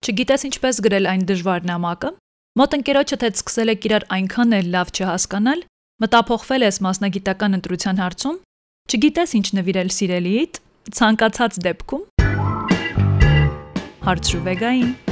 Չգիտես ինչպես գրել այն դժվար նամակը։ Մոտ ընկերոջը թե սկսել եք իրար այնքան էլ լավ չհասկանալ, մտափոխվել ես մասնագիտական ընտրության հարցում, չգիտես ինչ նվիրել սիրելիիդ, ցանկացած դեպքում հարցրու վեգային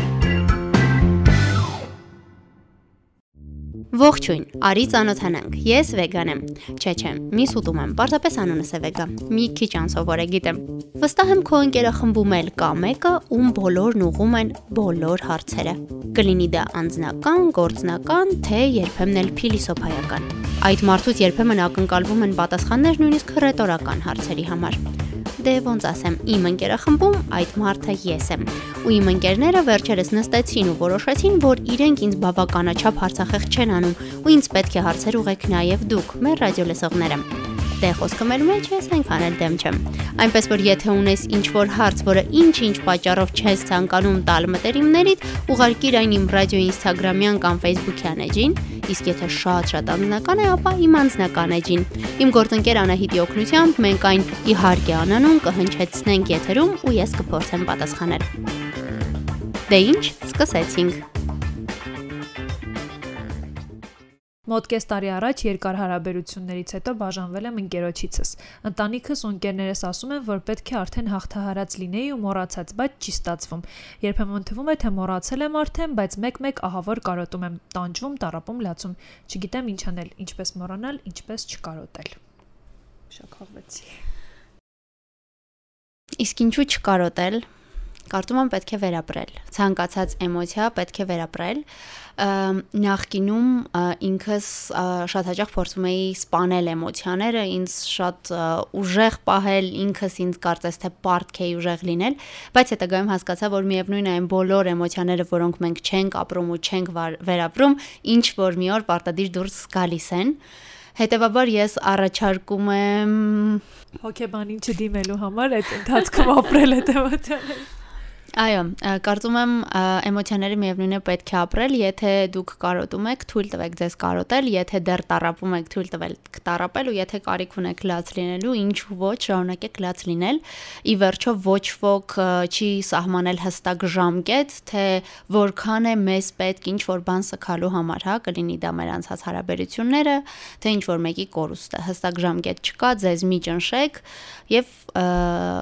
Ողջույն, արի ծանոթանանք։ Ես վեգան եմ։ Չէ, չէ, միս ուտում եմ, պարզապես անունս է վեգա։ Մի քիչ անսովոր է գիտեմ։ Վստահ եմ քո ընկերախմբում էլ կա մեկը, ում բոլորն ուղում են բոլոր հարցերը։ Կլինի դա անձնական, գործնական, թե երբեմն էլ փիլիսոփայական։ Այդ մարդուց երբեմն ակնկալվում են պատասխաններ նույնիսկ ռետորական հարցերի համար դե ոնց ասեմ, իմ ընկերախմբում այդ մարդը ես եմ։ Ու իմ ընկերները վերջերս նստեցին ու որոշեցին, որ իրենք ինձ բավականաչափ հարցախեղ չեն անում, ու ինձ պետք է հարցեր ուղեք նաև դուք, մեր ռադիոլեսողները։ Դե խոսքը մեր մեջ ես այնքան էլ դեմ չեմ։ Այնպես որ եթե ունես ինչ որ հարց, որը ինչ-ինչ պատճառով չես ցանկանում տալ մտերիմներիդ, ուղարկիր այն իմ ռադիո Instagram-յան կամ Facebook-յան էջին, իսկ եթե շատ-շատ անձնական է, ապա իմ անձնական էջին։ Իմ գործընկեր Անահիտի օգնությամբ մենք այն իհարկե անանուն կհնչեցնենք եթերում ու ես կփորձեմ պատասխանել։ Դե ինչ, սկսեցինք։ Մոտ կես տարի առաջ երկար հարաբերություններից հետո բաժանվել եմ ընկերոջիցս։ Ընտանիքս ու ընկերներս ասում են, որ պետք է արդեն հաղթահարած լինեի ու մոռացած, բայց չի ստացվում։ Երբեմն թվում է, թե մոռացել եմ արդեն, բայց մեկ-մեկ ահավոր կարոտում եմ, տանջվում, տարապում, լացում։ Չգիտեմ ինչ անել, ինչպես մոռանալ, ինչպես չկարոտել։ Շաքավեցի։ Իսկ ինչու չկարոտել։ Կարծում եմ պետք է վերապրել։ Ցանկացած էմոցիա պետք է վերապրել։ Նախկինում ինքս շատ հաճախ փորձում էի սپانել էմոցիաները, ինձ շատ ուժեղ պահել, ինքս ինձ կարծես թե պարտք էի ուժեղ լինել, բայց հետագայում հասկացա, որ միևնույն է այն բոլոր էմոցիաները, որոնք մենք չենք ապրում ու չենք վերապրում, ինչ որ մի օր պարտադիր դուրս գալիս են։ Հետևաբար ես առաջարկում եմ հոգեբանին չդիմելու համար այդ ընթացքում ապրել այդ էմոցիաները։ Այո, կարծում եմ էմոցիաները միևնույն է պետք է ապրել, եթե դուք կարոտում եք, թույլ տվեք ձեզ կարոտել, եթե դեռ տարապում եք, թույլ տվեք տարապել ու եթե կարիք ունեք լաց լինելու, ինչ ոչ, շարունակեք լաց լինել։ Ի վերջո ոչ ոք չի սահմանել հստակ ժամկետ, թե որքան է մեզ պետք ինչ որ բան սքալու համար, հա, կլինի դա մեր անցած հարաբերությունները, թե ինչ որ մեկի կորուստը։ Հստակ ժամկետ չկա, ձեզ մի ճնշեք եւ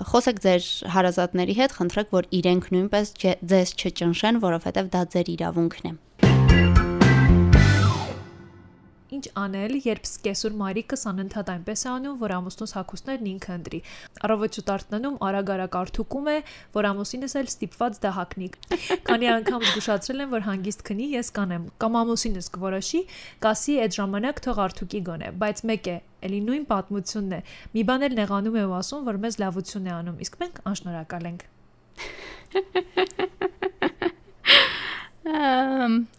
խոսեք ձեր հարազատների հետ, խնդրեք, որ իրենք իրենք նույնպես ձեզ չճնշեն, որովհետև դա ձեր իրավունքն է։ Ինչ անել, երբ սկեսուր մայրիկս անընդհատ այնպես է անում, որ ամուսնուս հակոստներն ինքը ընտրի։ Առավոտ շուտարտնանում արագ-արագ արթուկում է, որ ամուսինս էլ ստիպված դա հակնի։ Քանի անգամ զգուշացրել են, որ հանգիստ քնի, ես կանեմ, կամ ամուսինս կորոշի, կասի այդ ժամանակ թող արթուկի գոնե, բայց մեկ է, էլի նույն պատմությունն է։ Մի բան էլ նեղանում է ու ասում, որ մեզ լավություն է անում, իսկ մենք անշնորհակալ ենք։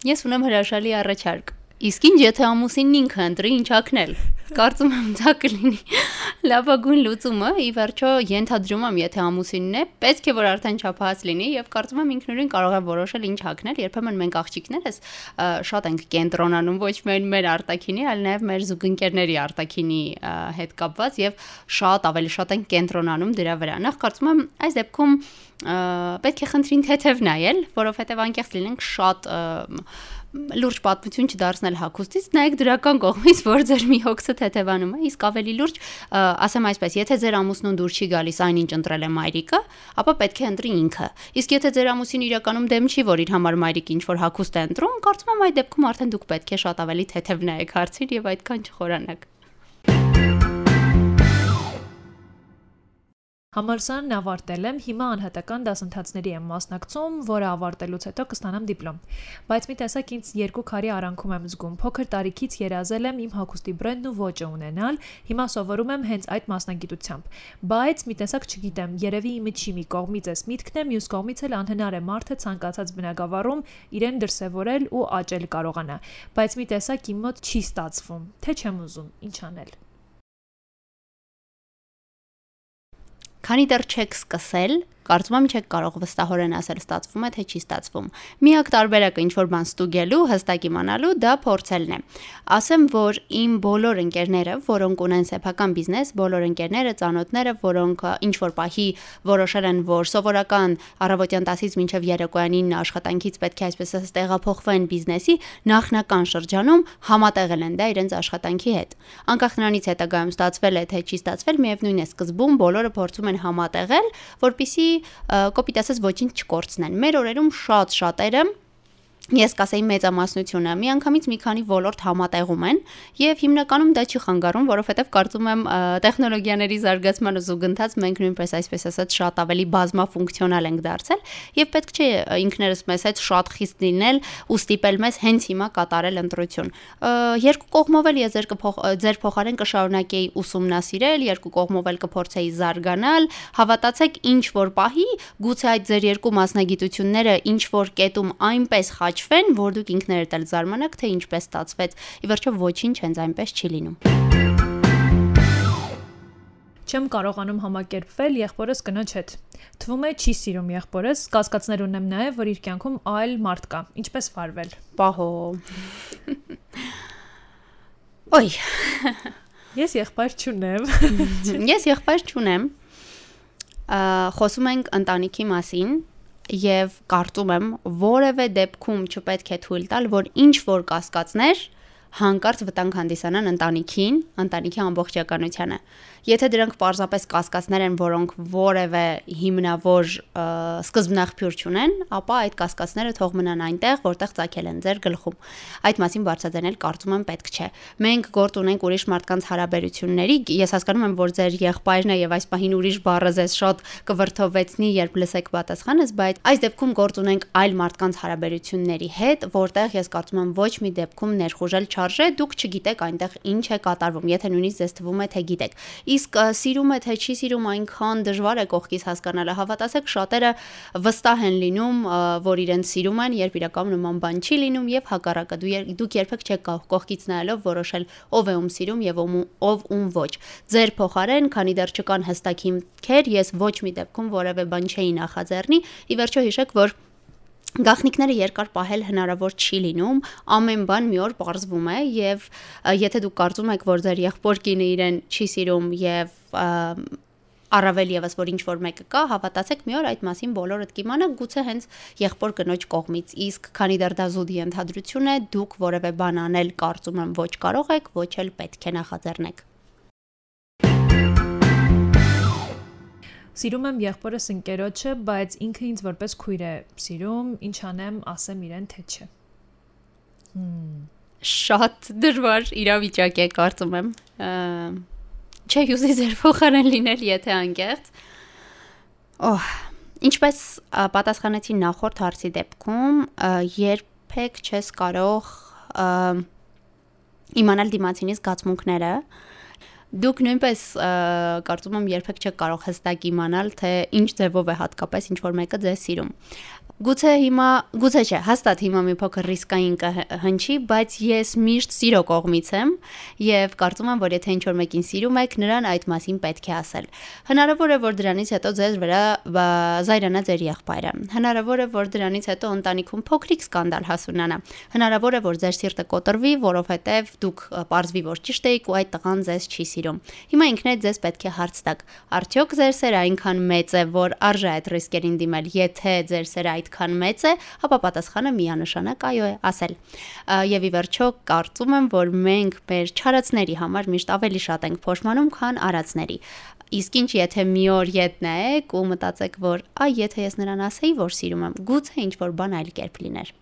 Ես ունեմ հրաշալի առաջարկ։ Իսկ ինչ եթե ամուսինն ինքը ընտրի ինչ ակնել։ Կարծում եմ դա կլինի լավագույն լուծումը։ Ի վերջո ենթադրում եմ, եթե ամուսինն է, պետք է որ արդեն չափահաս լինի եւ կարծում եմ ինքնուրույն կարող է որոշել ինչ հակնել։ Երբեմն մենք աղջիկներս շատ ենք կենտրոնանում ոչ միայն մեր արտակինի, այլ նաեւ մեր զուգընկերների արտակինի հետ կապված եւ շատ ավելի շատ ենք կենտրոնանում դրա վրա։ Նախ կարծում եմ այս դեպքում պետք է խնդրին թեթև նայել, որովհետեւ անկեղծ լինենք շատ լուրջ պատմություն չդարձնել հակոստից, նայեք դրական կողմից, որ ձեր մի հոգսը թեթևանում է, իսկ ավելի լուրջ, ասեմ այսպես, եթե ձեր ամուսնուն դուր չի գալիս այնինչ ընտրել է մայրիկը, ապա պետք է ընտրի ինքը։ Իսկ եթե ձեր ամուսին իրականում դեմ չի, որ իր համար մայրիկը ինչ որ հակոստ է ընտրում, կարծում եմ այդ դեպքում արդեն դուք պետք է շատ ավելի թեթև նայեք հարցին եւ այդքան չխորանաք։ Համալսարանն ավարտել եմ, հիմա անհատական դասընթացների եմ մասնակցում, որը ավարտելուց հետո կստանամ դիպլոմ։ Բայց մի տեսակ ինձ երկու քարի արանքում եմ զգում։ Փոքր տարիքից երազել եմ իմ հագուստի բրենդն ու ոճը ունենալ, հիմա սովորում եմ հենց այդ մասնագիտությամբ։ Բայց մի տեսակ չգիտեմ, երևի իմը չի մի կողմից էս միտքն է, մյուս կողմից էլ անհնար է մարդը ցանկացած բնակավարում իրեն դրսևորել ու աճել կարողանա։ Բայց մի տեսակ իմ մոտ չի ստացվում, թե չեմ ուզում, ինչ անել։ Քանի դեռ չեք սկսել, Կարծում եմ չեք կարող վստահորեն ասել ստացվում է թե չի ստացվում։ Միակ տարբերակը ինչ որ բան ստուգելու, հստակ իմանալու դա փորձելն է։ Ասեմ, որ իմ բոլոր ընկերները, որոնք ունեն սեփական բիզնես, բոլոր ընկերները, ծանոթները, որոնք ինչ որ պահի որոշել են, որ սովորական առավոտյան 10-ից մինչև երեկոյան 9 աշխատանքից պետք է այսպես ասած տեղափոխվեն բիզնեսի, նախնական շրջանում համատեղել են դա իրենց աշխատանքի հետ։ Անկախ նրանից հետագայում ստացվել է թե չի ստացվել, միևնույն է սկզբում բոլորը փորձում են համատեղել, որpիսի կոպիտ ասած ոչինչ չկորցնեն։ Մեր օրերում շատ շատերը Ես կասեի մեծամասնությունը. Միանգամից մի քանի ոլորտ համատեղում են եւ հիմնականում դա չի խանգարում, որովհետեւ կարծում եմ տեխնոլոգիաների զարգացման զուգընթաց մենք նույնպես այսպես ասած շատ ավելի բազմաֆունկցիոնալ ենք դարձել եւ պետք չէ ինքներս մեզ հետ շատ խիստ լինել ու ստիպել մեզ հենց հիմա կատարել ընտրություն։ Երկու կողմով էլ ես ձեր կփոխ ձեր փոխարեն կշարունակեի ուսումնասիրել, երկու կողմով էլ կփորձեի զարգանալ, հավատացեք ինչ որ պահի գուցե այդ ձեր երկու մասնագիտությունները ինչ որ կետում այնպես խաչ կոչվեն, որ դուք ինքներդ էլ զարմանաք, թե ինչպես ստացվեց։ Ի վերջո ոչինչ հենց այնպես չի լինում։ Չեմ կարողանում համակերպվել եղբորս կնոջ հետ։ Թվում է չի սիրում եղբորս, կասկածներ ունեմ նաև, որ իր կյանքում այլ մարդ կա։ Ինչպես վարվել։ Պահո։ Ոյ։ Ես եղբայր չունեմ։ Ես եղբայր չունեմ։ Խոսում ենք ընտանիքի մասին, եւ կարծում եմ որևէ դեպքում չպետք է թույլ տալ, որ ինչ որ կասկածներ հանկարծ վտանգ հանդիսանան ընտանիքին, ընտանիքի ամբողջականությանը։ Եթե դրանք պարզապես կասկածներ են, որոնք որևէ հիմնավոր սկզբնաղբյուր չունեն, ապա այդ կասկածները թող մնան այնտեղ, որտեղ ցակել են ձեր գլխում։ Այդ մասին բարձրացնել կարծում եմ պետք չէ։ Մենք գործ ունենք ուրիշ մարդկանց հարաբերությունների, ես հասկանում եմ, որ ձեր եղբայրն է եւ այս պահին ուրիշ բառը ձեզ շատ կվրթովեցնի, երբ լսեք պատասխանս, բայց այս դեպքում գործ ունենք այլ մարդկանց հարաբերությունների հետ, որտեղ ես կարծում եմ ոչ մի դեպքում ներխուժել չարժե, դուք չգիտեք այնտեղ ինչ է կատարվում, եթե նույնիսկ ձեզ թվում է թե գիտեք։ Իսկ սիրում է թե չի սիրում այնքան դժվար է կողքից հասկանալը։ Հավատացեք, շատերը վստահ են լինում, որ իրենց սիրում են, երբ իրականում նման բան չի լինում եւ հակառակը դուք երբեք չեք կողքից նայելով որոշել ով է ում սիրում եւ ով ում ոչ։ Ձեր փոխարեն, քանի դեռ չկան հստակ հիմքեր, ես ոչ մի դեպքում որևէ բան չէի նախաձեռնի։ Ի վերջո հիշեք, որ Գախնիկները երկար պահել հնարավոր չի լինում, ամեն բան մի օր parzվում է եւ եթե դուք կարծում եք, որ ձեր եղբոր կինը իրեն չի սիրում եւ առավել եւս որ ինչ որ մեկը կա, հավատացեք մի օր այդ մասին բոլորդ կիմանաք, գուցե հենց եղբոր կնոջ կողմից։ Իսկ քանի դեռ դա զուդի ընդհանրություն է, դուք որևէ բան անել կարծում եմ ոչ կարող եք, ոչ էլ պետք է նախաձեռնեք։ Սիրում եմ եղբորս ընկերոջը, բայց ինքը ինձ որպես քույր է սիրում, ինչ անեմ, ասեմ իրեն թե չէ։ Շատ դժվար իրավիճակ է, կարծում եմ։ Չէ, յուզի ձեր փոխարեն լինել, եթե անկեղծ։ Օհ, ինչպես պատասխանեցի նախորդ հարցի դեպքում, երբեք չես կարող իմանալ դիմացինի զգացմունքները, Դուք նույնպես կարծում եմ երբեք չեք կարող հստակ իմանալ, թե ինչ ձևով է հատկապես ինչ որ մեկը ձեզ սիրում։ Գուցե հիմա, գուցե չէ, հաստատ հիմա մի փոքր ռիսկային կհնչի, բայց ես միշտ սիրո կողմից եմ եւ կարծում եմ, որ եթե ինչ որ մեկին սիրում եք, նրան այդ մասին պետք է ասել։ Հնարավոր է, որ դրանից հետո ձեզ վրա զայրանա ձեր եղբայրը։ Հնարավոր է, որ դրանից հետո ընտանիքում փոքրիկ սկանդալ հասունանա։ Հնարավոր է, որ ձեր սիրտը կոտրվի, որովհետեւ դուք parzvi որ ճիշտ եք ու այդ տղան ձեզ չի սիրում։ Հիմա ինքնդ ձեզ պետք է հարց տաք. արդյոք ձեր սերը այնքան մեծ է, որ արժե այդ ռիսկերին դիմել, եթե ձեր սերը այդ այդքան մեծ է, ապա պատասխանը միանշանակ այո է ասել։ Եվ ի վերջո կարծում եմ, որ մենք մեր չարացների համար միշտ ավելի շատ ենք փոշմանում, քան արածների։ Իսկ ինչ եթե մի օր ետ նայեք ու մտածեք, որ այ եթե ես նրան ասեի, որ սիրում եմ, գուցե ինչ որ բան այլ կերպ լիներ։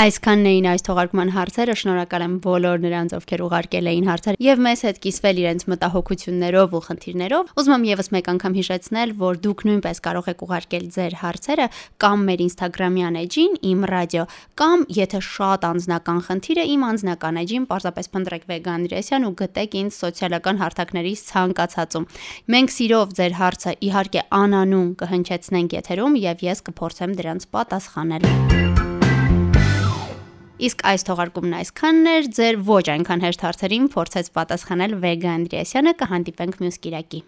Այսքանն էին այս թողարկման հարցերը։ Շնորհակալ եմ բոլոր նրանց, ովքեր ուղարկել էին հարցեր եւ մեզ հետ կիսվել իրենց մտահոգություններով ու խնդիրներով։ Ուզում եմ եւս մեկ անգամ հիշեցնել, որ դուք նույնպես կարող եք ուղարկել ձեր հարցերը կամ մեր Instagram-յան էջին իմ ռադիո, կամ եթե շատ անձնական խնդիր է, իմ անձնական էջին, պարզապես փնտրեք վեգան Ռեսյան ու գտեք ինձ սոցիալական հարթակների ցանկացածում։ Մենք սիրով ձեր հարցը իհարկե անանուն կհնչեցնենք եթերում եւ ես կփորձեմ դրանց պատասխանել։ Իսկ այս թողարկումն այսքանն էր, ձեր ոչ այնքան հեշտ հարցերին փորձեց պատասխանել Վեգա Անդրեասյանը, կհանդիպենք մյուս Կիրակի։